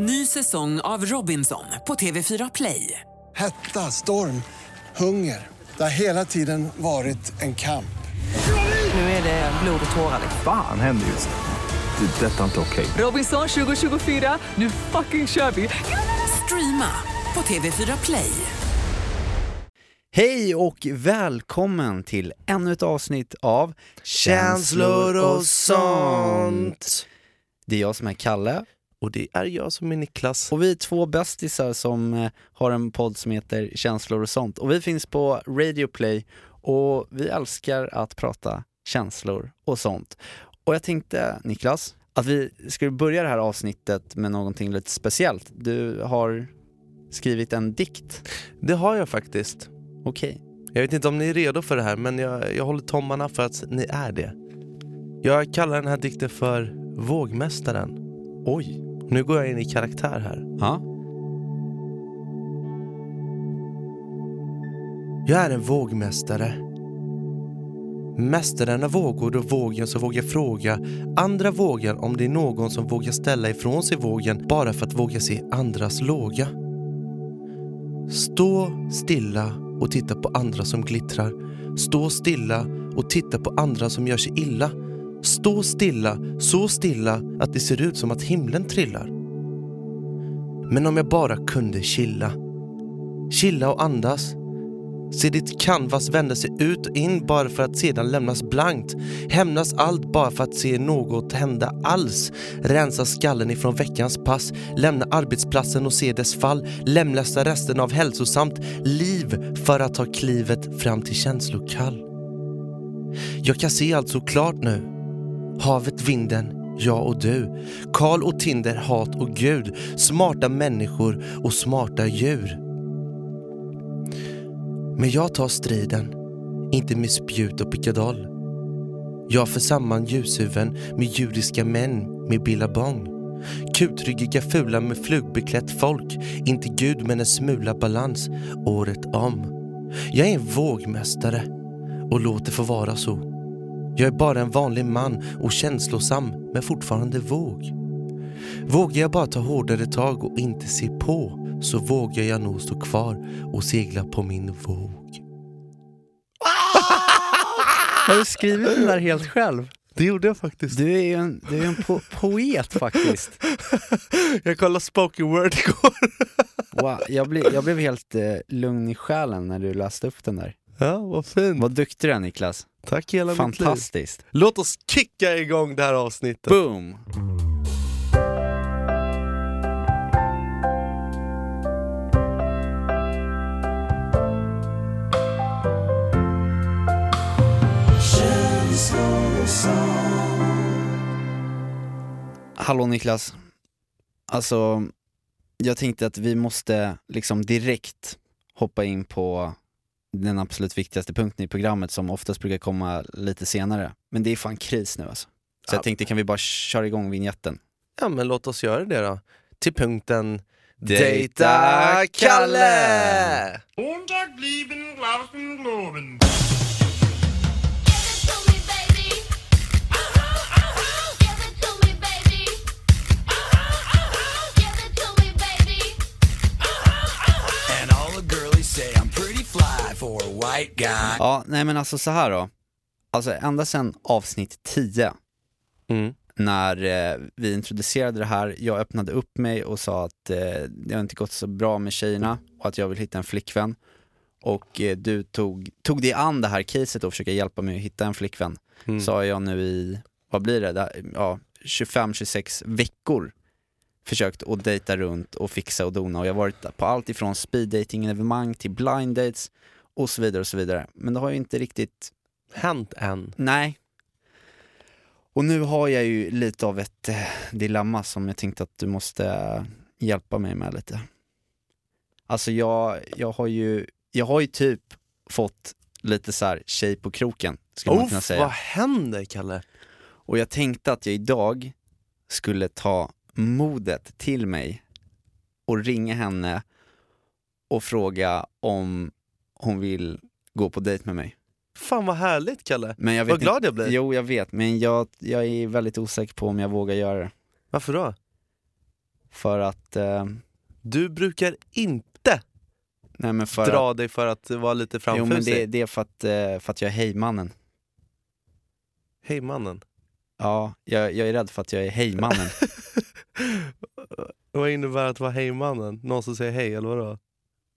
Ny säsong av Robinson på TV4 Play. Hetta, storm, hunger. Det har hela tiden varit en kamp. Nu är det blod och tårar. Fan händer just nu. Det. är Detta är inte okej. Robinson 2024, nu fucking kör vi! Streama på TV4 Play. Hej och välkommen till ännu ett avsnitt av Känslor och sånt. Det är jag som är Kalle Och det är jag som är Niklas. och vi är två bästisar som eh, har en podd som heter Känslor och sånt. Och vi finns på Radio Play och vi älskar att prata känslor och sånt. Och jag tänkte, Niklas, att vi skulle börja det här avsnittet med någonting lite speciellt. Du har skrivit en dikt. Det har jag faktiskt. Okej. Jag vet inte om ni är redo för det här, men jag, jag håller tummarna för att ni är det. Jag kallar den här dikten för Vågmästaren. Oj. Nu går jag in i karaktär här. Ja. Jag är en vågmästare. Mästaren av vågor och vågen som vågar fråga andra vågen om det är någon som vågar ställa ifrån sig vågen bara för att våga se andras låga. Stå stilla och titta på andra som glittrar. Stå stilla och titta på andra som gör sig illa. Stå stilla, så stilla att det ser ut som att himlen trillar. Men om jag bara kunde chilla. Chilla och andas. Se ditt canvas vända sig ut och in bara för att sedan lämnas blankt. Hämnas allt bara för att se något hända alls. Rensa skallen ifrån veckans pass. Lämna arbetsplatsen och se dess fall. Lämlästa resten av hälsosamt liv för att ta klivet fram till känslokall. Jag kan se allt så klart nu. Havet, vinden, jag och du. Karl och Tinder, hat och Gud. Smarta människor och smarta djur. Men jag tar striden, inte med spjut och pickadoll. Jag för samman ljushuvuden med judiska män med billabong. Kutryggiga fula med flugbeklätt folk, inte Gud men en smula balans året om. Jag är en vågmästare och låt det få vara så. Jag är bara en vanlig man och känslosam men fortfarande våg. Vågar jag bara ta hårdare tag och inte se på så vågar jag nog stå kvar och segla på min våg. Har du skrivit den där helt själv? Det gjorde jag faktiskt. Du är ju en, du är en po poet faktiskt. Jag kollade spoken word igår. Wow, jag, blev, jag blev helt eh, lugn i själen när du läste upp den där. Ja, vad fint. Vad duktig du är Niklas. Tack hela mitt liv. Fantastiskt. Låt oss kicka igång det här avsnittet. Boom! Hallå Niklas. Alltså, jag tänkte att vi måste liksom direkt hoppa in på den absolut viktigaste punkten i programmet som oftast brukar komma lite senare. Men det är fan kris nu alltså. Så Ja. jag tänkte, kan vi bara köra igång vignetten? Ja, men låt oss göra det då. Till punkten Dejta Kalle! Montag blieben Glauben globen. For a white guy. Ja, nej men alltså så här då. Alltså ända sedan avsnitt 10, Mm. när eh, vi introducerade det här, jag öppnade upp mig och sa att eh, det har inte gått så bra med tjejerna och att jag vill hitta en flickvän. Och eh, du tog, tog dig an det här caset och försöka hjälpa mig att hitta en flickvän. Mm. Sa jag nu i, vad blir det, Där- ja, 25-26 veckor försökt att dejta runt och fixa och dona och jag har varit på allt ifrån speed dating evenemang till blind dates och så vidare och så vidare. Men det har ju inte riktigt Hänt än. Nej. Och nu har jag ju lite av ett eh, dilemma som jag tänkte att du måste eh, hjälpa mig med lite. Alltså jag, jag har ju, jag har ju typ fått lite så här tjej på kroken, skulle man kunna Uff, säga. vad händer Kalle? Och jag tänkte att jag idag skulle ta modet till mig och ringa henne och fråga om hon vill gå på dejt med mig. Fan vad härligt Kalle. Men jag vet Vad glad inte, jag blir. Jo, jag vet, men jag, jag är väldigt osäker på om jag vågar göra det. Varför då? För att, eh, Du brukar inte nej men för dra att, dig för att vara lite jo framfusig. men det, det är för att, eh, för att jag är hejmannen. Hej mannen. Ja, jag, jag är rädd för att jag är hejmannen. Vad innebär att vara hejmannen? Någon som säger hej eller vadå?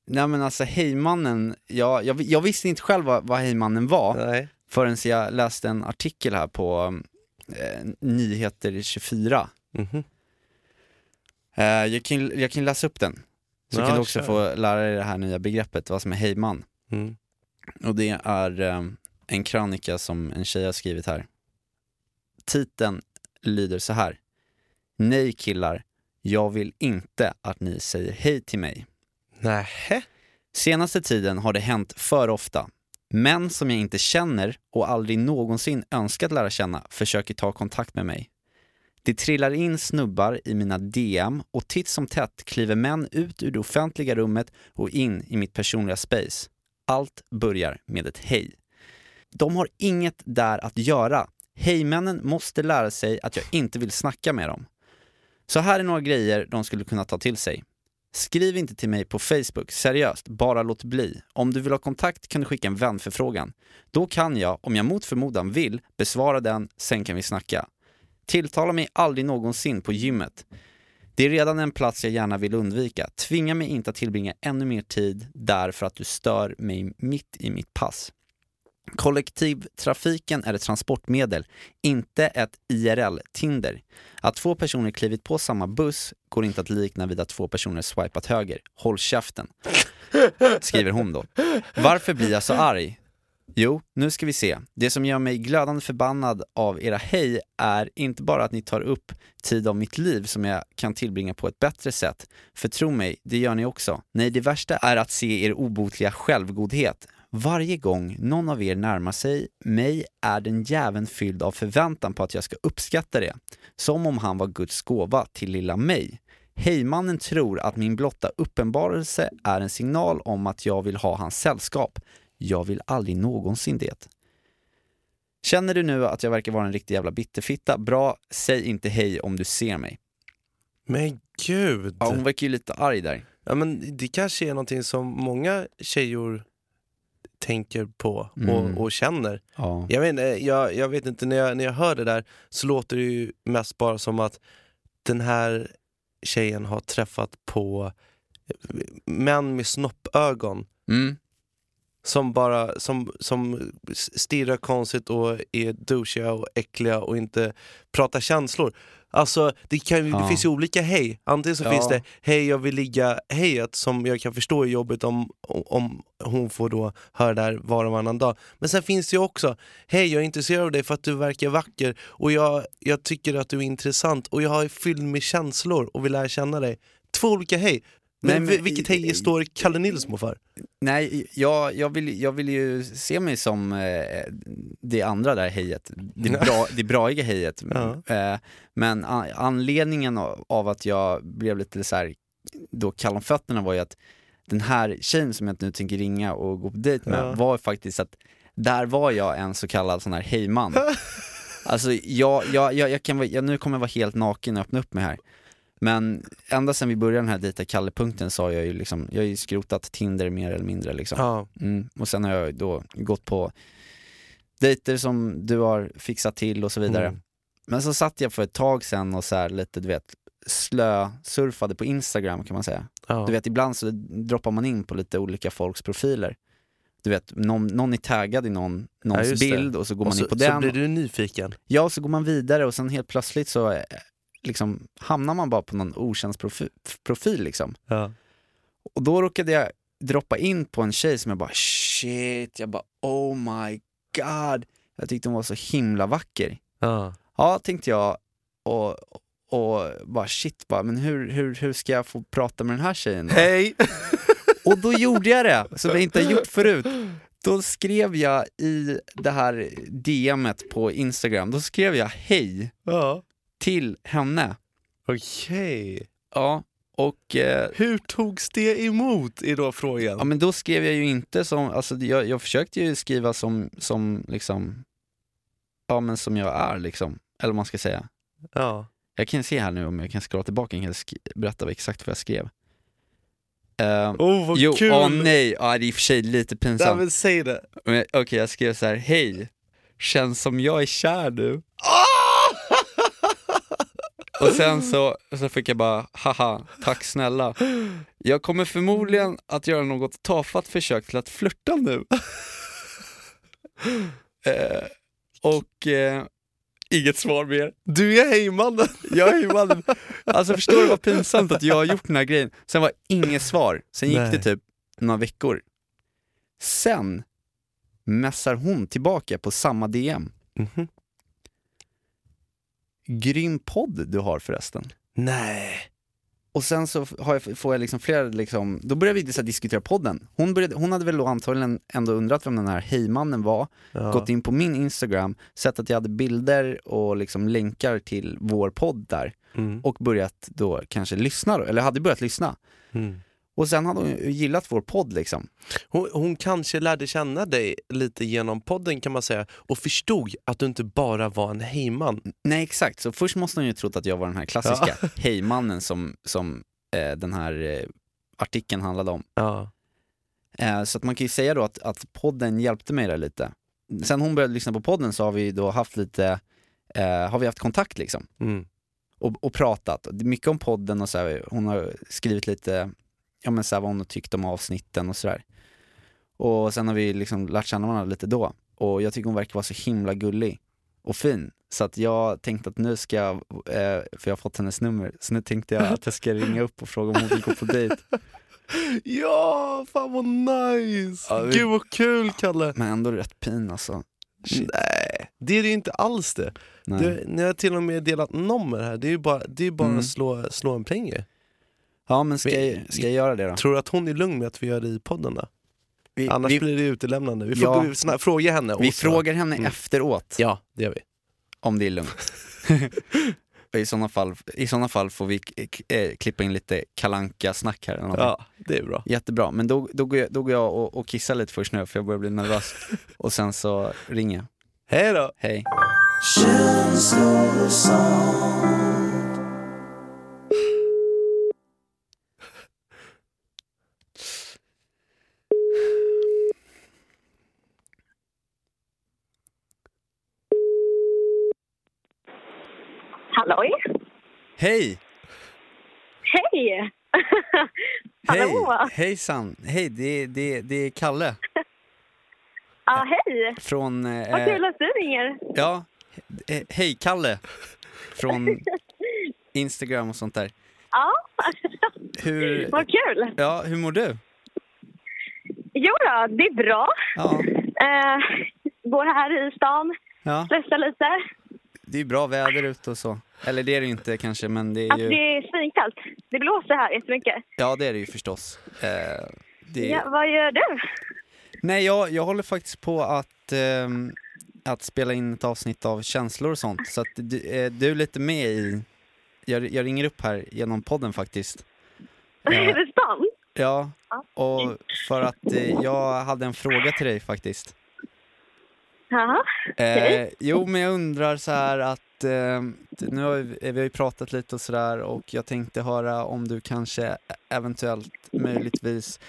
Nej men alltså hejmannen, jag, jag, jag visste inte själv vad, vad hejmannen var. Nej. förrän jag läste en artikel här på eh, Nyheter 24. Mhm. Eh, jag, kan, jag kan läsa upp den, så Ja, kan du också kör. få lära dig det här nya begreppet, vad som är hejman. Mm. Och det är eh, en krönika som en tjej har skrivit här. Titeln lyder så här. Nej killar, jag vill inte att ni säger hej till mig. Nähä? Senaste tiden har det hänt för ofta. Män som jag inte känner och aldrig någonsin önskat lära känna försöker ta kontakt med mig. Det trillar in snubbar i mina DM och titt som tätt kliver män ut ur det offentliga rummet och in i mitt personliga space. Allt börjar med ett hej. De har inget där att göra. Hejmännen måste lära sig att jag inte vill snacka med dem. Så här är några grejer de skulle kunna ta till sig. Skriv inte till mig på Facebook, seriöst, bara låt bli. Om du vill ha kontakt kan du skicka en vänförfrågan. Då kan jag, om jag mot förmodan vill, besvara den, sen kan vi snacka. Tilltala mig aldrig någonsin på gymmet. Det är redan en plats jag gärna vill undvika. Tvinga mig inte att tillbringa ännu mer tid där för att du stör mig mitt i mitt pass. Kollektivtrafiken är ett transportmedel, inte ett IRL-Tinder. Att två personer klivit på samma buss går inte att likna vid att två personer swipat höger. Håll käften. Skriver hon då. Varför blir jag så arg? Jo, nu ska vi se. Det som gör mig glödande förbannad av era hej är inte bara att ni tar upp tid av mitt liv som jag kan tillbringa på ett bättre sätt. För tro mig, det gör ni också. Nej, det värsta är att se er obotliga självgodhet. Varje gång någon av er närmar sig mig är den jäveln fylld av förväntan på att jag ska uppskatta det. Som om han var Guds gåva till lilla mig. Hejmannen tror att min blotta uppenbarelse är en signal om att jag vill ha hans sällskap. Jag vill aldrig någonsin det. Känner du nu att jag verkar vara en riktig jävla bitterfitta? Bra, säg inte hej om du ser mig. Men gud. Ja, hon verkar ju lite arg där. Ja, men det kanske är någonting som många tjejor tänker på och, Mm. och känner. Ja. Jag, vet, inte, jag, jag vet inte, när jag, när jag hör det där så låter det ju mest bara som att den här tjejen har träffat på män med snoppögon Mm. som bara som, som stirrar konstigt och är douchiga och äckliga och inte pratar känslor. Alltså det, kan, ju- det Ja. finns ju olika hej. Antingen så Ja. finns det hej jag vill ligga hejet som jag kan förstå är jobbigt om, om hon får då höra det här var och varannan dag. Men sen finns det ju också hej jag är intresserad av dig för att du verkar vacker och jag, jag tycker att du är intressant och jag är fylld med känslor och vill lära känna dig. Två olika hej. Men, men- vilket hej står Kalle Nilsson för? Nej, jag, jag, vill, jag vill ju se mig som eh, det andra där hejet, det, bra, det braiga hejet. Ja. Eh, men an, anledningen av, av att jag blev lite så här, då kall om fötterna var ju att den här tjejen som jag nu tänker ringa och gå på dejt med Ja. var faktiskt att där var jag en så kallad sån här hejman. Alltså jag, jag, jag, jag kan, jag, nu kommer jag vara helt naken och öppna upp mig här. Men ända sedan vi började den här dejta Kalle-punkten så har jag ju liksom, jag har ju skrotat Tinder mer eller mindre liksom. Ja. Mm. Och sen har jag då gått på dejter som du har fixat till och så vidare. Mm. Men så satt jag för ett tag sen och så här lite, du vet, slö-surfade på Instagram kan man säga. Ja. Du vet, ibland så droppar man in på lite olika folks profiler. Du vet, någon, någon är taggad i någon, någons det. bild och så går Och man så, in på så den. blir du nyfiken. Ja, och så går man vidare och sen helt plötsligt så eh, liksom, hamnar man bara på någon okänd profi- profil liksom. Ja. Och då råkade jag droppa in på en tjej som jag bara shit, jag bara oh my god. Jag tyckte hon var så himla vacker. Ja. Ja, tänkte jag och, och bara shit, bara, men hur, hur, hur ska jag få prata med den här tjejen då? Hej! Och då gjorde jag det, som jag inte har gjort förut. Då skrev jag i det här DMet på Instagram, då skrev jag hej Ja. Till henne. Okej. Ja, och eh, Hur togs det emot är då frågan. Ja men då skrev jag ju inte som, alltså jag, jag försökte ju skriva som, som liksom, ja men som jag är liksom, eller vad man ska säga. Ja. Jag kan se här nu om jag kan scrolla tillbaka och berätta exakt vad jag skrev. Uh, Oh vad jo, kul! åh nej, ja, det är i och för sig lite Nej, pinsamt. men säg det. Okej, jag skrev så här: hej, känns som jag är kär nu. Och sen så, så fick jag bara, haha, tack snälla. Jag kommer förmodligen att göra något tafatt försök till att flirta nu. eh, och eh, inget svar mer. Du är hejmannen! Jag är ju mannen. Alltså förstår du vad pinsamt att jag har gjort den här grejen? Sen var inget svar, sen gick Nej. det typ några veckor. Sen messar hon tillbaka på samma DM. Mhm. Grym podd du har förresten. Nej. Och sen så jag, får jag liksom flera, liksom, då börjar vi så diskutera podden. Hon, började, hon hade väl då antagligen ändå undrat vem den här hejmannen var, Ja. gått in på min Instagram, sett att jag hade bilder och liksom länkar till vår podd där Mm. och börjat då kanske lyssna, då, eller hade börjat lyssna. Mm. Och sen hade hon gillat vår podd liksom. Hon, hon kanske lärde känna dig lite genom podden kan man säga och förstod att du inte bara var en hejman. Nej exakt, så först måste hon ju trott att jag var den här klassiska hejmannen som, som eh, den här eh, artikeln handlade om. Ja. Eh, så att man kan ju säga då att, att podden hjälpte mig där lite. Sen hon började lyssna på podden så har vi då haft lite, eh, har vi haft kontakt liksom. Mm. Och, och pratat. Mycket om podden och så här, hon har skrivit lite, ja men så här, vad hon har tyckt om avsnitten och sådär. Och sen har vi liksom lärt känna varandra lite då. Och jag tycker hon verkar vara så himla gullig och fin. Så att jag tänkte att nu ska jag, eh, för jag har fått hennes nummer, så nu tänkte jag att jag ska ringa upp och fråga om hon vill gå på dejt. Ja, fan vad nice! Ja, vi- Gud vad kul Kalle! Men ändå rätt pin alltså. Shit. Nej, det är det ju inte alls det. Nej. Ni har till och med delat nummer här, det är ju bara, det är bara Mm. att slå, slå en pling ju. Ja men ska Vi- jag, ska jag göra det då? Tror du att hon är lugn med att vi gör det i podden då? Vi, Annars vi, blir det utelämnande. Vi får Ja. snabbt fråga henne. vi så- frågar henne Mm. efteråt Ja, det gör vi. om det är lugnt. I sådana fall, i såna fall får vi eh, klippa in lite kalanka snack här. eller. Ja, det är bra. Jättebra, men då, då, går jag, då går jag och, och kissar lite först nu för jag börjar bli nervös. och sen så ringer jag. Hej då! Hej. Halloj? Hej! Hej! Hej! Hallå? Hejsan! Hej, det, det, det är Kalle Ja, hej! från... Vad Eh, kul att du ringer. ja, he- hej Kalle från Instagram och sånt där. Ja, Hur, vad kul. ja, hur mår du? Jo då, det är bra. Ja, Eh, går här i stan, ja, stressar lite. det är bra väder ute och så. Eller det är det ju inte kanske, men det är Alltså, ju... det är svinkallt. Det blåser här jättemycket. Ja, det är det ju förstås. Eh, det... Ja, vad gör du? Nej, jag, jag håller faktiskt på att, ehm, att spela in ett avsnitt av känslor och sånt. Så att du, eh, du är lite med i... Jag, jag ringer upp här genom podden faktiskt. Är Eh, det sant? ja, Ja. och för att eh, jag hade en fråga till dig faktiskt. Jaha. Eh, Okej. jo, men jag undrar så här att eh, nu har vi, vi har ju pratat lite och sådär och jag tänkte höra om du kanske e-, eventuellt möjligtvis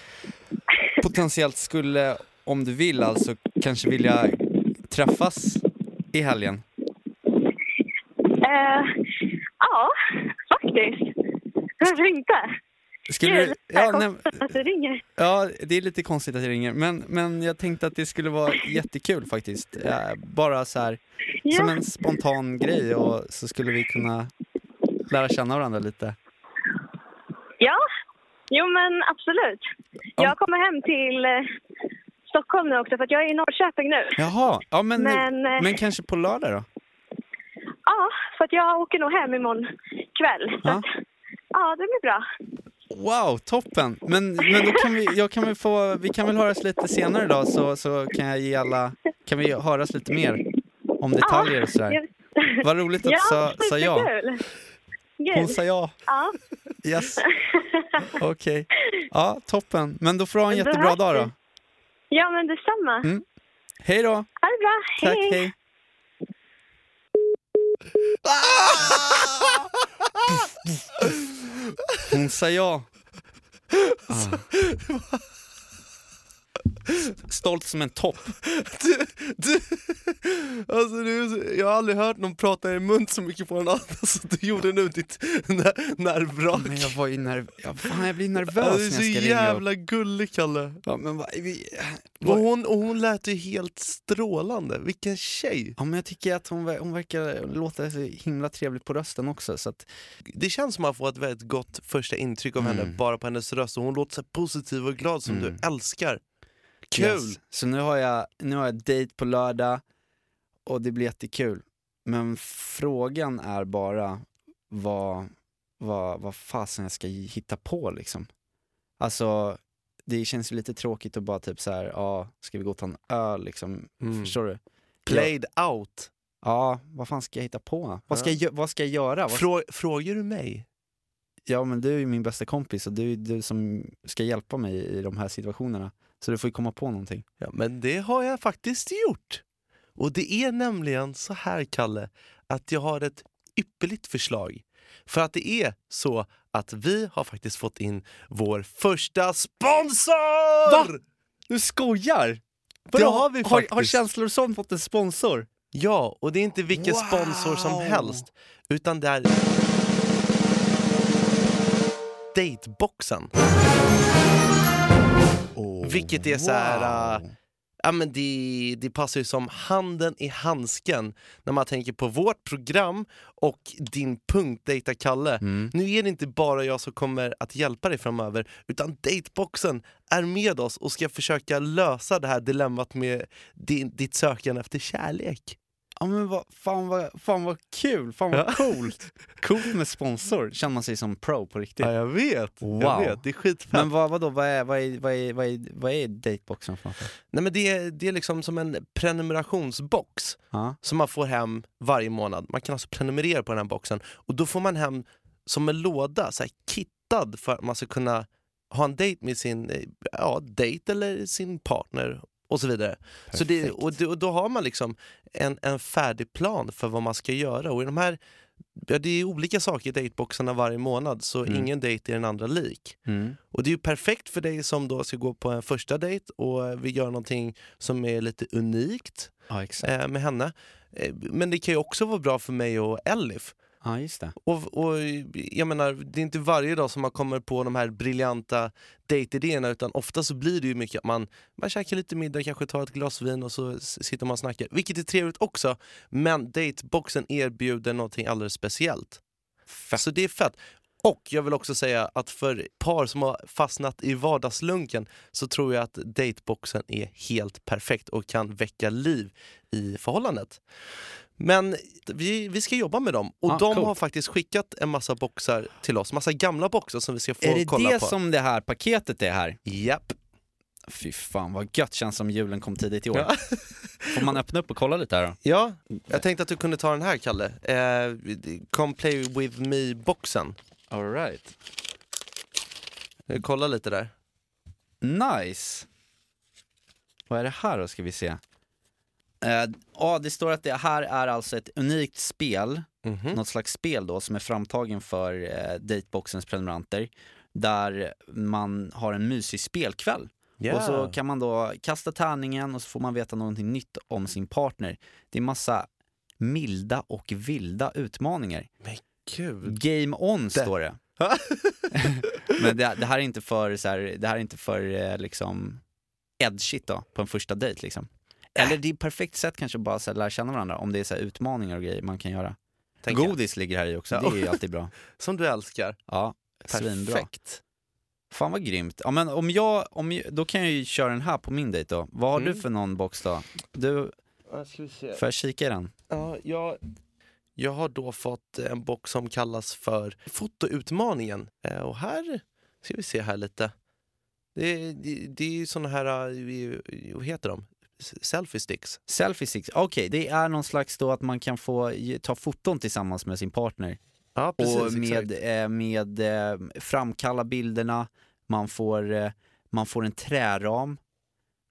potentiellt skulle, om du vill alltså, kanske vilja träffas i helgen. Uh, ja, faktiskt. Varför inte? Skulle Kul. du, ja, nej, att du ringer. ja, det är lite konstigt att jag ringer, men, men jag tänkte att det skulle vara jättekul faktiskt. Eh, bara så här, som Ja. en spontan grej och så skulle vi kunna lära känna varandra lite. Ja, jo men absolut. Ja. Jag kommer hem till eh, Stockholm nu också för att jag är i Norrköping nu. Jaha, ja men, Men, eh, men kanske på lördag då? Ja, för att jag åker nog hem imorgon kväll. Ja. att, ja, det blir bra. Wow, toppen! Men, men då kan vi, jag kan väl få, vi kan väl höras lite senare då så, så kan jag ge alla, kan vi höras lite mer om detaljer och sådär. jag- Vad roligt att du sa, sa ja. Hon sa ja. Ja. Yes, okej. Ja, toppen. Men då får du ha en jättebra dag då. ja, men detsamma. Mm. Hej då! Ha det bra. Tack, hej! Hon sa ja. Ah. Stolt som en topp. Du, du, alltså du, jag har aldrig hört någon prata i mun så mycket på en annan som du gjorde nu, ditt ner- nervvrak. Men jag var ju nerv... ja, fan, jag blir nervös Alltså, när du är jag så ska ringa upp. jävla gullig Kalle. Ja, men vad, vi, vad, hon, och hon lät ju helt strålande, vilken tjej! ja, men jag tycker att hon, hon verkar låta så himla trevligt på rösten också. Så att, Det känns som att man får ett väldigt gott första intryck av henne Mm. bara på hennes röst och hon låter så positiv och glad som Mm. du älskar. Kul! Yes. Så nu har, jag, nu har jag dejt på lördag och det blir jättekul. Men frågan är bara vad, vad, vad fasen jag ska hitta på liksom. Alltså, det känns ju lite tråkigt att bara typ så här, ja, ska vi gå och ta en öl liksom? Mm. Förstår du? Played out. Ja, vad fan ska jag hitta på? Vad ska, Ja. jag, vad ska jag göra? Frå, frågar du mig? Ja men du är min bästa kompis och du är du som ska hjälpa mig i de här situationerna. Så du får ju komma på någonting. Ja, men det har jag faktiskt gjort. Och det är nämligen så här, Kalle, att jag har ett ypperligt förslag. För att det är så att vi har faktiskt fått in vår första sponsor! Va? Du skojar? Det har vi har, faktiskt. har Känslor och sånt fått en sponsor? Ja, och det är inte vilken Wow! sponsor som helst, utan det är Dateboxen. Vilket är så här, äh, Ja, men det, det passar ju som handen i handsken när man tänker på vårt program och din punkt Data Kalle. Mm. Nu är det inte bara jag som kommer att hjälpa dig framöver utan Dateboxen är med oss och ska försöka lösa det här dilemmat med din, ditt sökande efter kärlek. Ja men vad, fan, vad, fan vad kul, fan vad Ja. coolt. Coolt med sponsor, känner man sig som pro på riktigt. Ja, jag vet. Jag Wow. vet. Det är skitfett. Men vad, vadå, vad är, vad är, vad är, vad är, vad är dateboxen för något? Nej, men det, är, det är liksom som en prenumerationsbox Ja. som man får hem varje månad. Man kan alltså prenumerera på den här boxen och då får man hem som en låda, så här, kittad för att man ska kunna ha en dejt med sin eh, ja, dejt eller sin partner och så vidare. Så det, och, det, och då har man liksom en, en färdig plan för vad man ska göra. Och i de här, ja, det är olika saker i dateboxarna varje månad så Mm. ingen dejt är den andra lik. Mm. Och det är ju perfekt för dig som då ska gå på en första dejt och vill göra någonting som är lite unikt Ja eh, med henne. Eh, men det kan ju också vara bra för mig och Elif. Ja just det. Och, och jag menar, det är inte varje dag som man kommer på de här briljanta dejtidéerna utan ofta så blir det ju mycket att man, man käkar lite middag, kanske tar ett glas vin och så sitter man och snackar. Vilket är trevligt också, men dateboxen erbjuder någonting alldeles speciellt. Så det är fett. Och jag vill också säga att för par som har fastnat i vardagslunken så tror jag att dateboxen är helt perfekt och kan väcka liv i förhållandet. Men vi, vi ska jobba med dem och Ah, de coolt. har faktiskt skickat en massa boxar till oss, massa gamla boxar som vi ska få Är det kolla det på. som det här paketet är här? Japp. Fy fan vad gött känns som julen kom tidigt i år. Ja. Får man öppna upp och kolla lite här då? Ja, jag tänkte att du kunde ta den här Kalle. Eh, come play with me-boxen. All right. Eh, Kolla lite där. Nice! Vad är det här då ska vi se? Eh, Ja, det står att det här är alltså ett unikt spel, Mhm. något slags spel då som är framtagen för eh, Dateboxens prenumeranter. Där man har en mysig spelkväll. Ja. Och så kan man då kasta tärningen och så får man veta någonting nytt om sin partner. Det är massa milda och vilda utmaningar. Gud. Game on står det. Men det, det här är inte för, så här, det här är inte för eh, liksom edgigt då, på en första dejt liksom. Eller det är ett perfekt sätt kanske bara så här, lära känna varandra om det är så utmaningar och grejer man kan göra. Jag. Godis ligger här i också, det är ju alltid bra. Som du älskar. Ja, svinbra. Perfekt. Fan vad grymt. Ja men om jag, om jag, då kan jag ju köra den här på min dejt då. Vad har Mm. du för någon box då? Du, Ja, får jag kika i den? Ja, jag, jag har då fått en box som kallas för fotoutmaningen. Eh, och här ska vi se här lite. Det, det, det är ju såna här, eh, vad heter de? Selfie sticks. Selfie sticks, okej det är någon slags då att man kan få ta foton tillsammans med sin partner. Ja, precis. och med, eh, med eh, framkalla bilderna, man får, eh, man får en träram.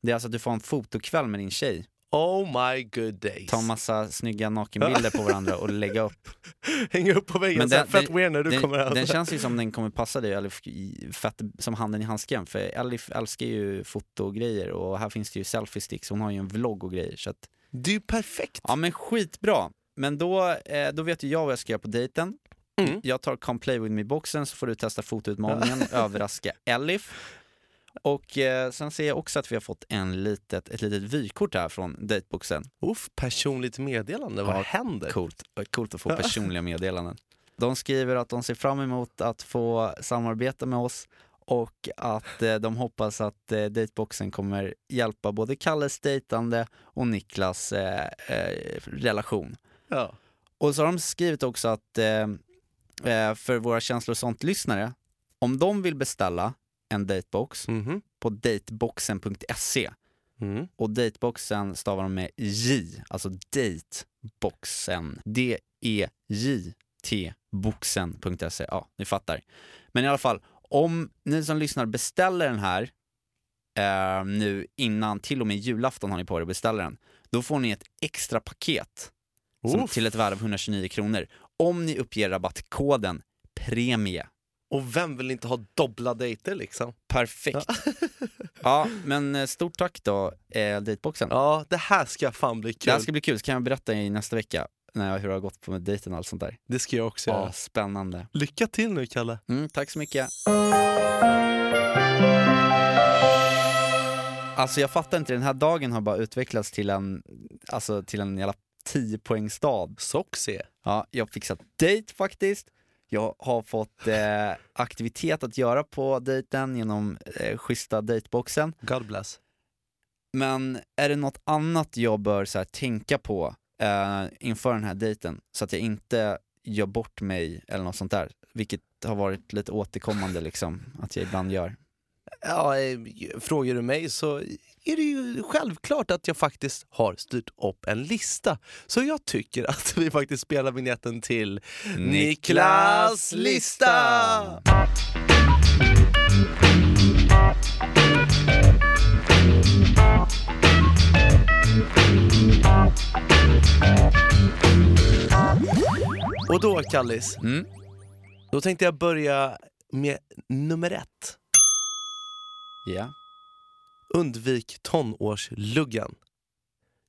Det är alltså att du får en fotokväll med din tjej Oh my good days. ta en massa snygga nakenbilder på varandra och lägga upp. Hänga upp på väggen Men den- fett weird när du Den, kommer hem. den känns ju som den kommer passa dig Elif i- fett som handen i handsken för Elif älskar ju fotogrejer och här finns det ju selfie-sticks, hon har ju en vlogg och grejer så att, Det är ju perfekt. ja men skitbra. Men då, eh, då vet ju jag vad jag ska göra på dejten. Mm. Jag tar Come Play With Me-boxen så får du testa fotoutmaningen överraska Elif. Och eh, sen ser jag också att vi har fått en litet, ett litet vykort här från dateboxen. Uff, personligt meddelande, vad Ja, händer? Coolt, coolt att få personliga meddelanden. De skriver att de ser fram emot att få samarbeta med oss och att eh, de hoppas att eh, dateboxen kommer hjälpa både Kalles dejtande och Niklas eh, eh, relation. Ja. Och så har de skrivit också att eh, eh, för våra känslor och sånt-lyssnare, om de vill beställa en datebox Mhm. på dateboxen.se Mm. och dateboxen stavar de med J, alltså dateboxen. D-E-J-T boxen.se. Ja, ni fattar. Men i alla fall, om ni som lyssnar beställer den här eh, nu innan, till och med julafton har ni på er att beställa den, då får ni ett extra paket som, till ett värde av 129 kronor om ni uppger rabattkoden PREMIE. Och vem vill inte ha dubbla dejter liksom? Perfekt. Ja, men eh, stort tack då, eh, Dateboxen. Ja, det här ska fan bli kul. Det här ska bli kul, så kan jag berätta i nästa vecka när jag, hur det har gått på med dejten och allt sånt där. Det ska jag också Ja, göra. spännande. Lycka till nu, Kalle. Mm, tack så mycket. Alltså jag fattar inte, den här dagen har bara utvecklats till en, alltså till en jävla 10 poängstad. Soxy. Ja, jag har fixat dejt faktiskt. Jag har fått eh, aktivitet att göra på dejten genom eh, schyssta dejtboxen. God bless. Men är det något annat jag bör så här, tänka på eh, inför den här dejten så att jag inte gör bort mig eller något sånt där? Vilket har varit lite återkommande liksom, att jag ibland gör. Ja, eh, frågar du mig så är det ju självklart att jag faktiskt har styrt upp en lista. Så jag tycker att vi faktiskt spelar vignetten till Niklas lista! Och då, Kallis, Mm. då tänkte jag börja med nummer ett. Ja. Undvik tonårsluggen.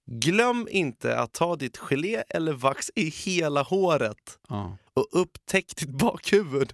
Glöm inte att ta ditt gelé eller vax i hela håret ja. och upptäck ditt bakhuvud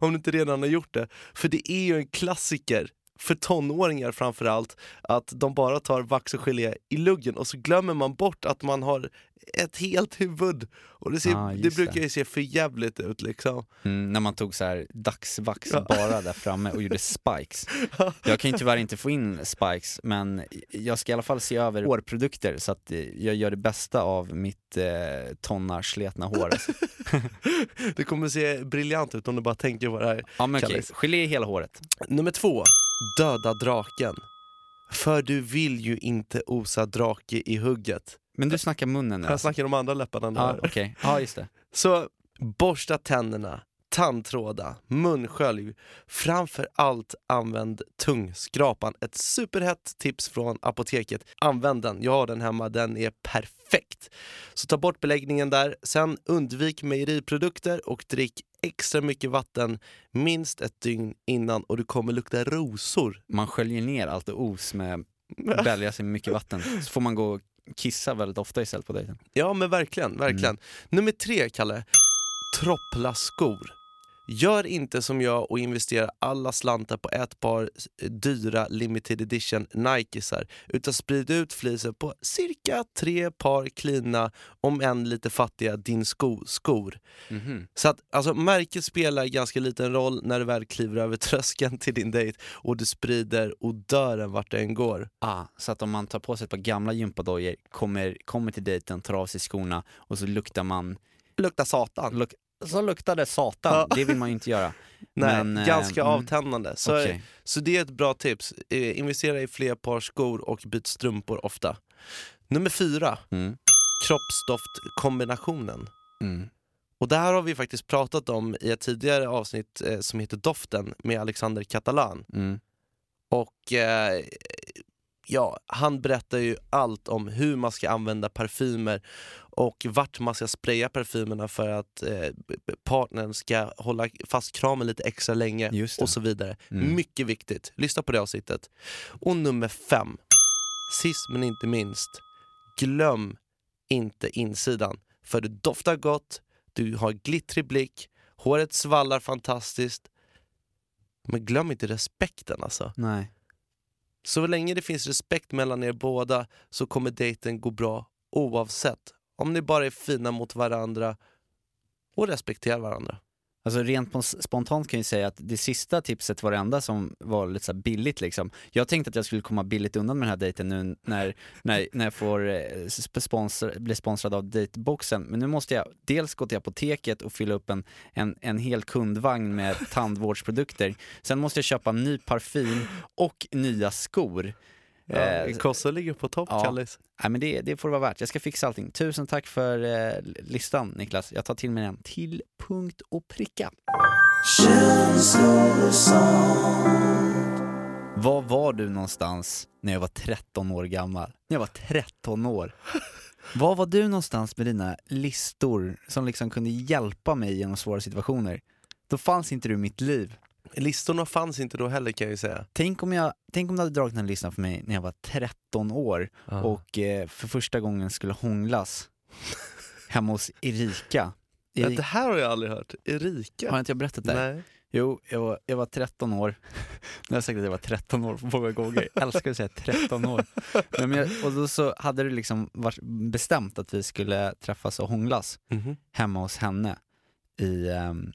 om du inte redan har gjort det. För det är ju en klassiker för tonåringar framförallt att de bara tar vax och gelé i luggen och så glömmer man bort att man har ett helt huvud. Och det, ser, Ah, det brukar det. ju se för jävligt ut liksom. Mm, när man tog så här dagsvax Ja. bara där framme och gjorde spikes. Jag kan ju tyvärr inte få in spikes, men jag ska i alla fall se över hårprodukter så att eh, jag gör det bästa av mitt eh, tonnarsletna hår. Alltså. Det kommer se briljant ut om du bara tänker på det här. Ja men okej, Kallis. gelé i hela håret. Nummer två, döda draken. För du vill ju inte osa drake i hugget. Men du snackar munnen nu? Jag snackar om andra läpparna nu. Ja, okej. Ja, just det. Så borsta tänderna, tandtråda, munskölj. Framför allt använd tungskrapan. Ett superhett tips från apoteket. Använd den, jag har den hemma, den är perfekt. Så ta bort beläggningen där. Sen undvik mejeriprodukter och drick extra mycket vatten minst ett dygn innan och du kommer lukta rosor. Man sköljer ner allt os med bälja sig mycket vatten. Så får man gå och kissa väldigt ofta istället på dejten. Ja men verkligen, verkligen. Nummer tre, Kalle. Troppla skor. Gör inte som jag och investera alla slantar på ett par dyra limited edition Nikesar utan sprid ut fliset på cirka tre par klina, om än lite fattiga, din sko skor. Mhm. Så att alltså, märket spelar ganska liten roll när du väl kliver över tröskeln till din dejt och du sprider odören vart det än går. Ah, så att om man tar på sig ett par gamla gympadojor, kommer, kommer till dejten, tar av sig skorna och så luktar man... Luktar satan. Luk, så luktar det satan, det vill man ju inte göra. Nej, Men, eh, ganska mm. avtändande. Så, Okej. så det är ett bra tips. Eh, investera i fler par skor och byt strumpor ofta. Nummer fyra, Mm. kroppsdoftkombinationen. Mm. Och det här har vi faktiskt pratat om i ett tidigare avsnitt eh, som heter Doften med Alexander Catalan. Mm. Och eh, ja, han berättar ju allt om hur man ska använda parfymer och vart man ska spraya parfymerna för att eh, partnern ska hålla fast kramen lite extra länge och så vidare. Mm. Mycket viktigt. Lyssna på det avsnittet. Och nummer fem, sist men inte minst, glöm inte insidan. För du doftar gott, du har glittrig blick, håret svallar fantastiskt. Men glöm inte respekten alltså. Nej. Så länge det finns respekt mellan er båda så kommer dejten gå bra oavsett. Om ni bara är fina mot varandra och respekterar varandra. Alltså rent spontant kan jag ju säga att det sista tipset var det enda som var lite så här billigt liksom. Jag tänkte att jag skulle komma billigt undan med den här dejten nu när, när, när jag får eh, sponsor, bli sponsrad av dateboxen. Men nu måste jag dels gå till apoteket och fylla upp en, en, en hel kundvagn med tandvårdsprodukter. Sen måste jag köpa ny parfym och nya skor. Eh, Kossa ligger på topp, ja. Kallis. Nej men det, det får det vara värt. Jag ska fixa allting. Tusen tack för eh, listan Niklas. Jag tar till mig den till punkt och pricka. Var var du någonstans när jag var 13 år gammal? När jag var 13 år. Var var du någonstans med dina listor som liksom kunde hjälpa mig genom svåra situationer? Då fanns inte du i mitt liv. Listorna fanns inte då heller kan jag ju säga. Tänk om, jag, tänk om du hade dragit den listan för mig när jag var 13 år Ja. och eh, för första gången skulle hånglas hemma hos Erika. Ja, Erika det här har jag aldrig hört. Erika? har inte jag berättat det? Nej. Jo, jag var, jag var 13 år. Nu har jag sagt att jag var 13 år många gånger. Jag älskar att säga 13 år. Men jag, och då så hade det liksom varit bestämt att vi skulle träffas och hånglas Mhm. hemma hos henne. I, ehm,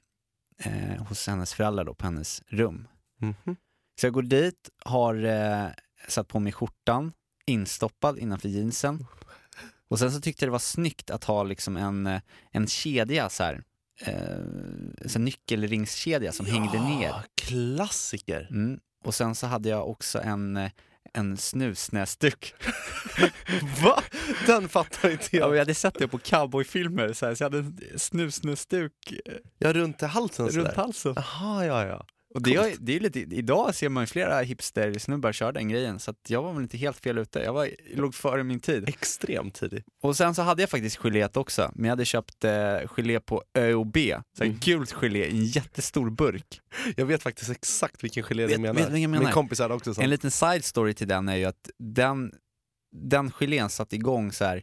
eh, hos hennes föräldrar då, på hennes rum. Mhm. Så jag går dit, har eh, satt på mig skjortan, instoppad innanför jeansen. Och sen så tyckte jag det var snyggt att ha liksom en, eh, en kedja så här. Eh, här nyckelringskedja som hängde ner. Klassiker. Mm. Och sen så hade jag också en, eh, en snusnäsduk. Va? Den fattar inte Ja, jag. jag hade sett det på cowboyfilmer så, här, så jag hade en snusnäsduk eh, Ja, runt halsen runt sådär. halsen. Jaha, ja, ja. Och det, är- det är lite, idag ser man ju flera hipster-snubbar köra den grejen, så jag var väl inte helt fel ute. Jag var, låg före min tid. Extremt tidig. Och sen så hade jag faktiskt geléet också, men jag hade köpt eh, gelé på Ö och B, så Mm. gult gelé i en jättestor burk. Jag vet faktiskt exakt vilken gelé du menar. vet menar? Min kompis hade också sånt. En liten side story till den är ju att den, den gelén satte igång så här,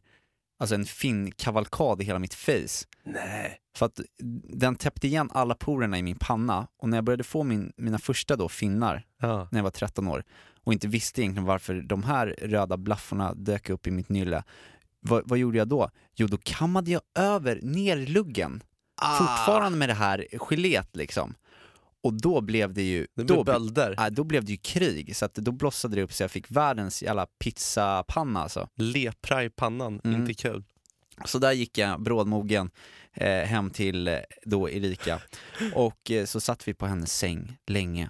alltså en fin kavalkad i hela mitt face. Nej. För att den täppte igen alla porerna i min panna och när jag började få min, mina första då finnar Ja. när jag var 13 år och inte visste egentligen varför de här röda blafforna dök upp i mitt nylle. Vad, vad gjorde jag då? Jo, då kammade jag över ner luggen. Ah. Fortfarande med det här geléet liksom. Och då blev det ju... Det då, blev bölder. Nej, då blev det ju krig, så att då blossade det upp så jag fick världens jävla pizzapanna alltså. Lepra i pannan, Mm. inte kul. Så där gick jag brådmogen eh, hem till eh, då Erika och eh, så satt vi på hennes säng länge.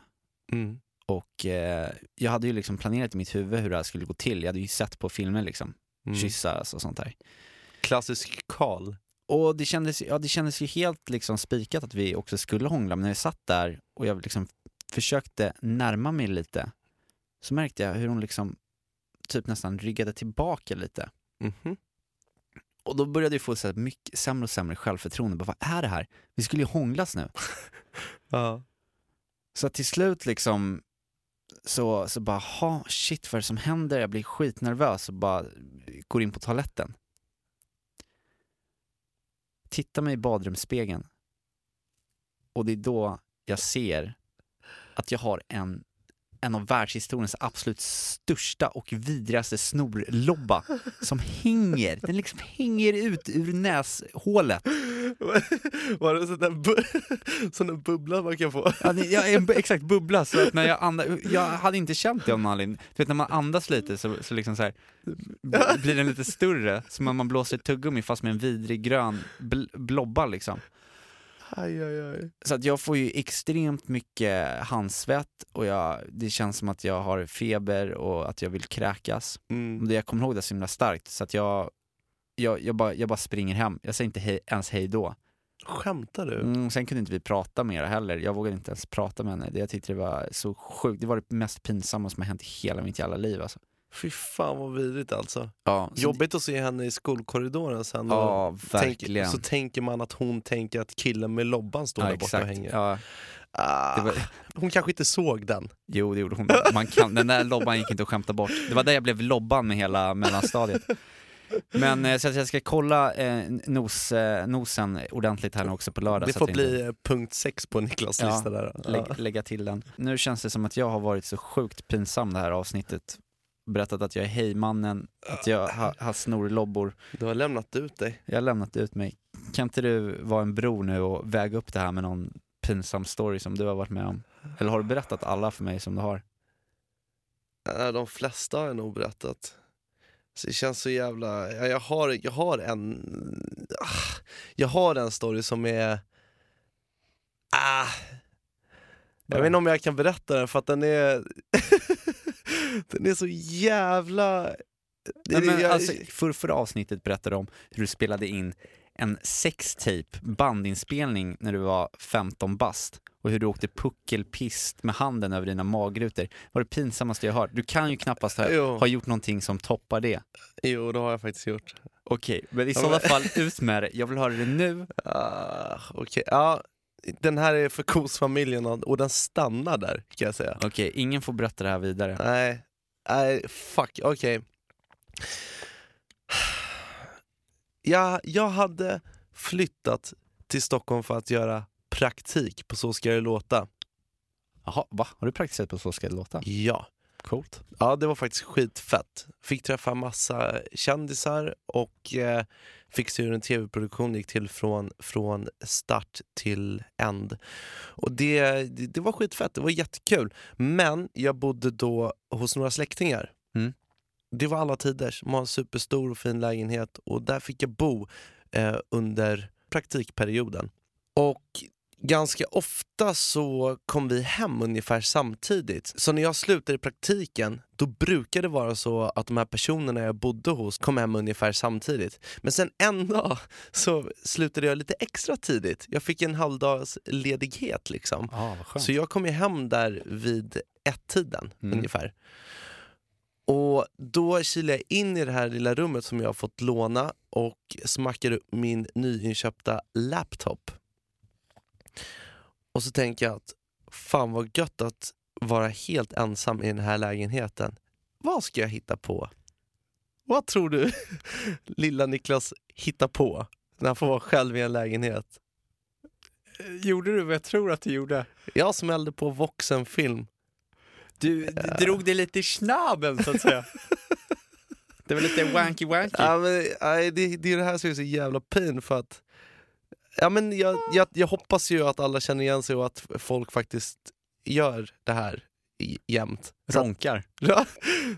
Mm. Och eh, jag hade ju liksom planerat i mitt huvud hur det här skulle gå till. Jag hade ju sett på filmer liksom, Mm. kyssas och sånt där. Klassisk Karl. Och det kändes, ja, det kändes ju helt liksom spikat att vi också skulle hångla, men när jag satt där och jag liksom försökte närma mig lite så märkte jag hur hon liksom typ nästan ryggade tillbaka lite. Mhm. Och då började jag få så här mycket sämre och sämre självförtroende. Bara, vad är det här? Vi skulle ju hånglas nu. Ja. Så till slut liksom så, så bara, ha shit vad är det som händer? Jag blir skitnervös och bara går in på toaletten. Tittar mig i badrumsspegeln. Och det är då jag ser att jag har en, en av världshistoriens absolut största och vidrigaste snorlobba som hänger, den liksom hänger ut ur näshålet. Var det sån där, bu- sån där bubbla man kan få? Ja, en bu- exakt bubbla, så att när jag andas, jag hade inte känt det av någon anledning. Du vet när man andas lite så, så liksom så här, blir den lite större, som om man blåser tuggummi fast med en vidrig grön bl- blobba liksom. Aj, aj, aj. Så att jag får ju extremt mycket handsvett och jag, det känns som att jag har feber och att jag vill kräkas. Mm. Det- Jag kommer ihåg det så himla starkt så att jag, jag, jag, bara, jag bara springer hem, jag säger inte hej, ens hej då. Skämtar du? Mm, sen kunde inte vi prata mer heller, jag vågade inte ens prata med henne. Det, jag tyckte det var så sjukt, det var det mest pinsamma som har hänt i hela mitt jävla liv alltså. Fy fan vad vidrigt alltså. Ja, Jobbigt att se henne i skolkorridoren sen. och Ja, tänk, verkligen. så tänker man att hon tänker att killen med lobban står ja, där borta och exakt. hänger. Ja, Ah, var, Hon kanske inte såg den. jo, det gjorde hon. Man kan, den där lobban gick inte att skämta bort. Det var där jag blev lobban med hela mellanstadiet. Men eh, så jag ska kolla eh, nos, eh, nosen ordentligt här nu också på lördag. Det så får att inte- bli eh, punkt sex på Niklas Ja, lista där. Lä, lägga till den. Nu känns det som att jag har varit så sjukt pinsam det här avsnittet. Berättat att jag är hejmannen, att jag har, har snorlobbor. Du har lämnat ut dig. Jag har lämnat ut mig. Kan inte du vara en bror nu och väga upp det här med någon pinsam story som du har varit med om? Eller har du berättat alla för mig som du har? Ja, De flesta har jag nog berättat. Så det känns så jävla... Ja, jag, har, jag har en... Ah, jag har en story som är... Ah, jag vet inte om jag kan berätta den för att den är... den är så jävla... Nej, men, jag, alltså, för, förra avsnittet berättade du om hur du spelade in en sextape bandinspelning när du var 15 bast och hur du åkte puckelpist med handen över dina magrutor. Det var det pinsammaste jag hört. Du kan ju knappast ha, Jo. ha gjort någonting som toppar det. Jo, det har jag faktiskt gjort. Okej, men i sådana fall ut med det. Jag vill höra det nu. Ah, Okej, ja. Den här är för kosfamiljen och den stannar där kan jag säga. Okej, ingen får berätta det här vidare. Nej, nej fuck, okej. Jag, jag hade flyttat till Stockholm för att göra praktik på Så ska det låta. Jaha, va? Har du praktiserat på Så ska det låta? Ja. Coolt. Ja, det var faktiskt skitfett. Fick träffa massa kändisar och eh, fick se hur en tv-produktion gick till från, från start till end. Och det, det, det var skitfett, det var jättekul. Men jag bodde då hos några släktingar. Mm. Det var alla tider. De har en superstor och fin lägenhet och där fick jag bo eh, under praktikperioden. Och ganska ofta så kom vi hem ungefär samtidigt. Så när jag slutade i praktiken, då brukar det vara så att de här personerna jag bodde hos kom hem ungefär samtidigt. Men sen en dag så slutade jag lite extra tidigt. Jag fick en halvdags ledighet liksom. Skönt. Så jag kom ju hem där vid ett-tiden Mm. ungefär. Och då kilade jag in i det här lilla rummet som jag fått låna och smackade upp min nyinköpta laptop. Och så tänker jag att fan vad gött att vara helt ensam i den här lägenheten. Vad ska jag hitta på? Vad tror du lilla Niklas hittar på när han får vara själv i en lägenhet? Gjorde du vad jag tror att du gjorde? Jag smällde på Voxenfilm. Du drog det lite i snaben så att säga. Det var lite wanky wanky. Ja, men, det, det är det här som är så jävla pin för att ja, men jag, jag, jag hoppas ju att alla känner igen sig och att folk faktiskt gör det här jämt. Ronkar.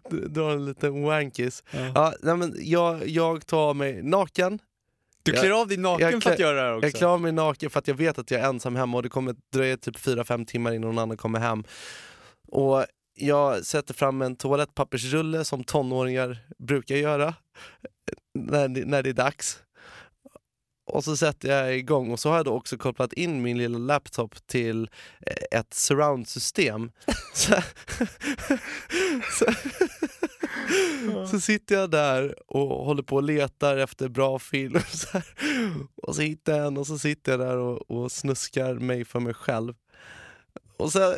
Du drar en liten wankis. Ja. Ja, nej, men jag, jag tar mig naken, Du Jag- klär av dig naken jag för att klär- göra det här också. jag klär av mig naken för att jag vet att jag är ensam hemma och det kommer dröja typ 4-5 timmar innan någon annan kommer hem. Och jag sätter fram en toalettpappersrulle som tonåringar brukar göra när när det är dags. Och så sätter jag igång och så har jag då också kopplat in min lilla laptop till eh, ett surroundsystem. så, så, så sitter jag där och håller på och letar efter bra film. Så. Och så hittar jag en och så sitter jag där och, och snuskar mig för mig själv. Och sen,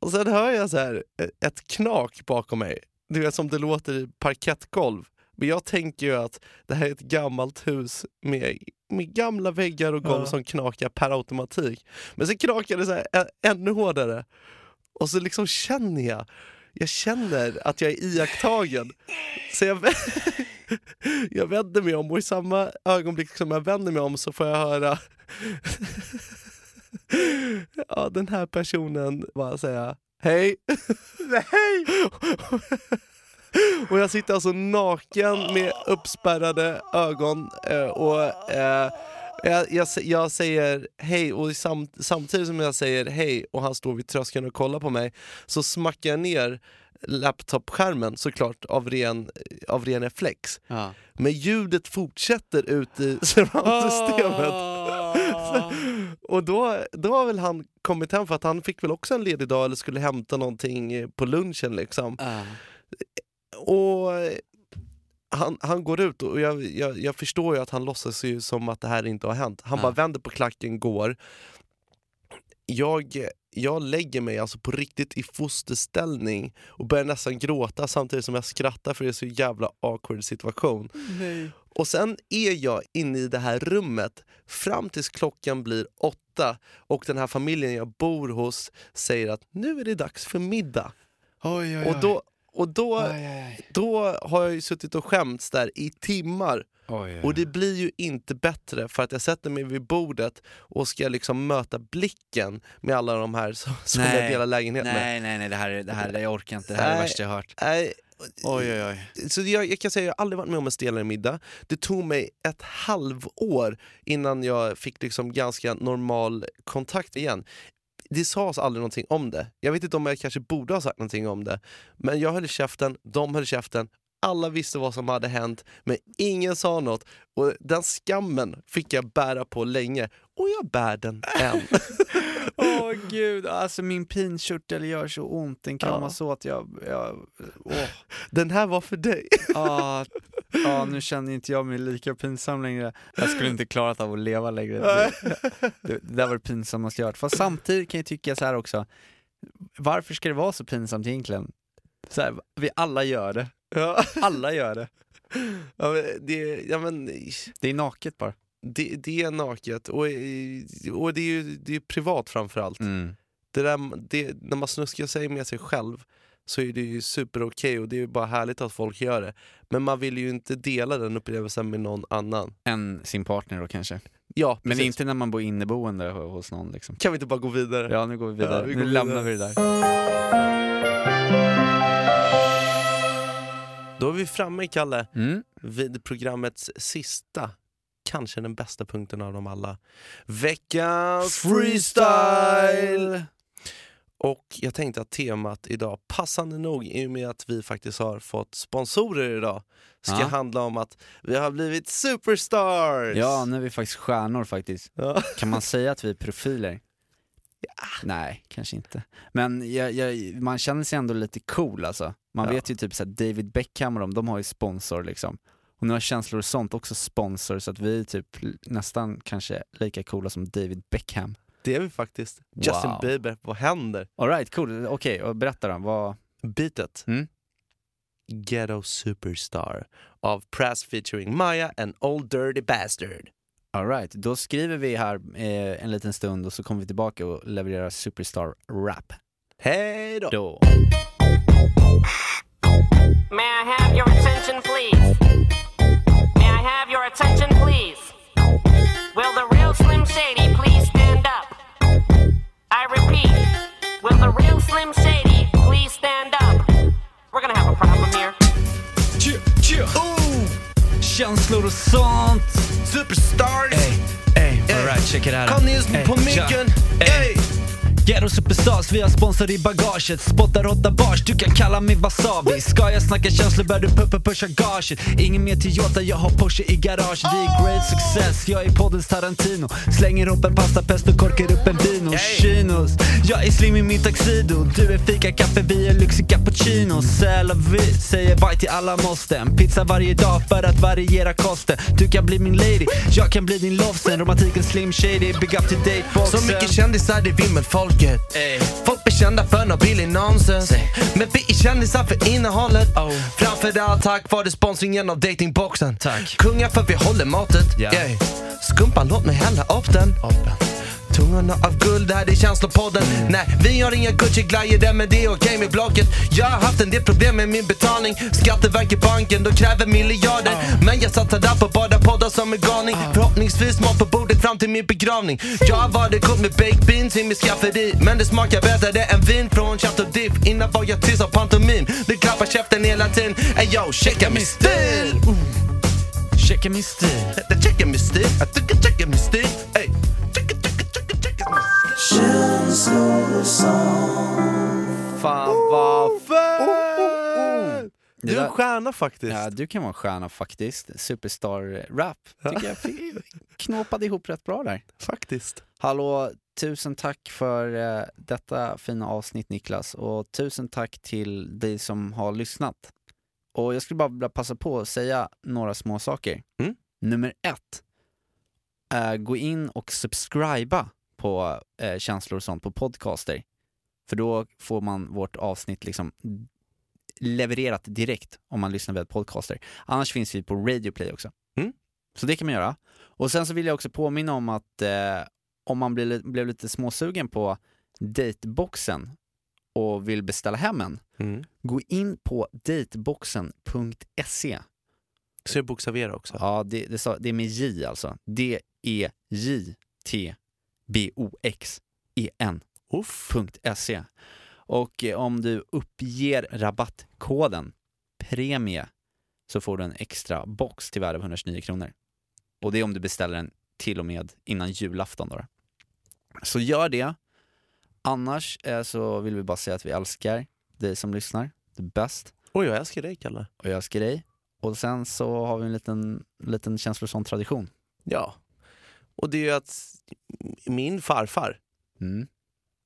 och sen hör jag så här eh, ett knak bakom mig. Du vet som det låter i parkettgolv. Men jag tänker ju att det här är ett gammalt hus med, med gamla väggar och golv Ja. som knakar per automatik. Men så knakar det så här ä- ännu hårdare. Och så liksom känner jag, jag känner att jag är iakttagen. Så jag, jag vänder mig om och i samma ögonblick som jag vänder mig om så får jag höra ja, den här personen bara säga hej. Hej! Och jag sitter alltså naken med uppspärrade ögon eh, och eh, jag, jag, jag säger hej och sam, samtidigt som jag säger hej och han står vid tröskeln och kollar på mig så smackar jag ner laptopskärmen såklart av ren, av ren reflex. Ja. Men ljudet fortsätter ut i surroundsystemet. Ah. Och då, då har väl han kommit hem för att han fick väl också en ledig dag eller skulle hämta någonting på lunchen liksom. Ah. Och han, han går ut och jag, jag, jag förstår ju att han låtsas ju som att det här inte har hänt. Han Ja. bara vänder på klacken, går. Jag, jag lägger mig alltså på riktigt i fosterställning och börjar nästan gråta samtidigt som jag skrattar för det är så jävla awkward situation. Och sen är jag inne i det här rummet fram tills klockan blir åtta och den här familjen jag bor hos säger att nu är det dags för middag. Oj, oj, Och då, och då, oj, oj. då har jag ju suttit och skämts där i timmar. Oj, Och det blir ju inte bättre för att jag sätter mig vid bordet och ska liksom möta blicken med alla de här som, som Nej. jag delar lägenhet med. Nej, nej, nej, det här, är- det här, jag orkar inte. Det här är det Nej. värsta jag hört. Nej, Oj, oj, oj. Så jag, jag kan säga att jag har aldrig varit med om en stelare middag. Det tog mig ett halvår innan jag fick liksom ganska normal kontakt igen. Det sades aldrig någonting om det. Jag vet inte om jag kanske borde ha sagt någonting om det. Men jag höll käften, de höll käften. Alla visste vad som hade hänt, men ingen sa något. Och den skammen fick jag bära på länge. Och jag bär den än. Åh gud, alltså min pinkörtel gör så ont. Den kan Ja. att jag... jag åh. Den här var för dig. Ah, ah, nu känner inte jag mig lika pinsam längre. Jag skulle inte klarat av att leva längre. Det, det, det där var det pinsammaste jag hört. Fast samtidigt kan jag tycka så här också. Varför ska det vara så pinsamt egentligen? Så här, vi alla gör det. Ja. Alla gör det. Ja, men det, ja, men, Det är naket bara. det, det är naket och, och det är ju det är privat framförallt. Mm. Det där, det, när man snuskar sig med sig själv så är det ju super okej och det är bara härligt att folk gör det. Men man vill ju inte dela den upplevelsen med någon annan. Än sin partner då kanske. Ja, Men precis. inte när man bor inneboende ho- hos någon liksom. Kan vi inte bara gå vidare? Ja, nu går vi vidare. Ja, vi nu går lämnar vidare. vi det där. Då är vi framme, Kalle, Mm. vid programmets sista, kanske den bästa punkten av dem alla. Veckans freestyle! Och jag tänkte att temat idag, passande nog i och med att vi faktiskt har fått sponsorer idag, ska Ja. handla om att vi har blivit superstars! Ja, nu är vi faktiskt stjärnor faktiskt. Ja. Kan man säga att vi är profiler? Nej, kanske inte. Men jag, jag, man känner sig ändå lite cool alltså. Man Ja. vet ju typ så här, David Beckham och de, de har ju sponsor liksom. Och nu har känslor och sånt också sponsor så att vi är typ nästan kanske lika coola som David Beckham. Det är vi faktiskt. Justin Wow. Bieber, vad händer? Alright, cool. Okej, och berätta då. Vad... Beatet. Mm. Ghetto Superstar av Press featuring Maya and Old Dirty Bastard. Alright, då skriver vi här eh, en liten stund och så kommer vi tillbaka och levererar Superstar Rap. Hej då! Då. May I have your attention, please? May I have your attention, please? Will the real Slim Shady please? I repeat, will the real Slim Shady please stand up? We're gonna have a problem here. Känslor och sånt! Superstars! Ey, alright, check it out. Kom ner på micken! Ey. Ghetto Superstars, vi har sponsor i bagaget. Spottar åtta bars, du kan kalla mig wasabi. Ska jag snacka känslor bör du puppa pusha gaget Ingen mer Toyota, jag har Porsche i garaget. Vi är great success, jag är poddens Tarantino. Slänger upp en pastapest och korkar upp en vino. Chinos, jag är slim i min tuxedo. Du är fika kaffe, vi är lyxig cappuccino. Vi säger bye till alla måsten. Pizza varje dag för att variera kosten. Du kan bli min lady, jag kan bli din lovesen Romantiken slim shady, big up to date boxen. Så mycket kändisar det vimmelfolket Folk blir kända för nåt billig nonsens. Men vi är kändisar för innehållet. Framförallt tack vare sponsringen av datingboxen. Tack. Kungar för vi håller måttet. Yeah. Skumpan låt mig hälla upp den Tungorna av guld, det här är känslopodden. Nej, vi har inga Gucci-glajjor men det är okej med blocket. Jag har haft en del problem med min betalning. Skatteverket, banken, de kräver miljarder. Men jag satsar där på bara poddar som en galning. Förhoppningsvis mat på bordet fram till min begravning. Jag har varit god med baked beans i mitt skafferi Men det smakar bättre än vin från Chateau Diff Innan var jag tyst av pantomim. Du klappar käften hela tiden. Ey yo, checka min stil! Checka min stil. Checka min stil, jag tycker checka min stil stil Fan vad fett! Du är en stjärna faktiskt. Ja, du kan vara en stjärna faktiskt. Superstar-rap tycker jag knåpade ihop rätt bra där. Faktiskt. Hallå, tusen tack för eh, detta fina avsnitt Niklas och tusen tack till dig som har lyssnat. Och jag skulle bara vilja passa på att säga några små saker. Mm. Nummer ett, eh, gå in och subscriba på eh, känslor och sånt på podcaster. För då får man vårt avsnitt liksom levererat direkt om man lyssnar via podcaster. Annars finns vi på Radio Play också. Mm. Så det kan man göra. Och sen så vill jag också påminna om att eh, om man blir, blev lite småsugen på dateboxen och vill beställa hem en, Mm. gå in på dateboxen.se. Så jag bokstavera också. Ja, det, det, det är med J alltså. E D-E-J-T-B-O-X-E-N. .se. Och eh, om du uppger rabattkoden PREMIE så får du en extra box till värde av 129 kronor. Och det är om du beställer den till och med innan julafton. Då. Så gör det. Annars eh, så vill vi bara säga att vi älskar dig som lyssnar. Du är bäst. Oj, jag älskar dig Kalle. Och jag älskar dig. Och sen så har vi en liten, liten känslosam tradition. Ja. Och det är ju att min farfar, Mm.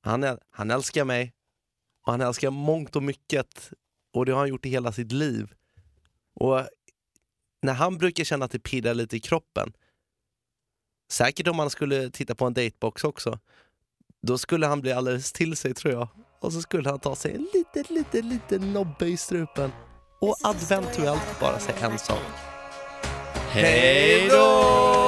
han, han älskar mig och han älskar mångt och mycket och det har han gjort i hela sitt liv. Och när han brukar känna att det pirrar lite i kroppen, säkert om han skulle titta på en datebox också, då skulle han bli alldeles till sig tror jag. Och så skulle han ta sig en liten, liten, liten nobbe i strupen och adventuellt bara säga en sak. Hej Early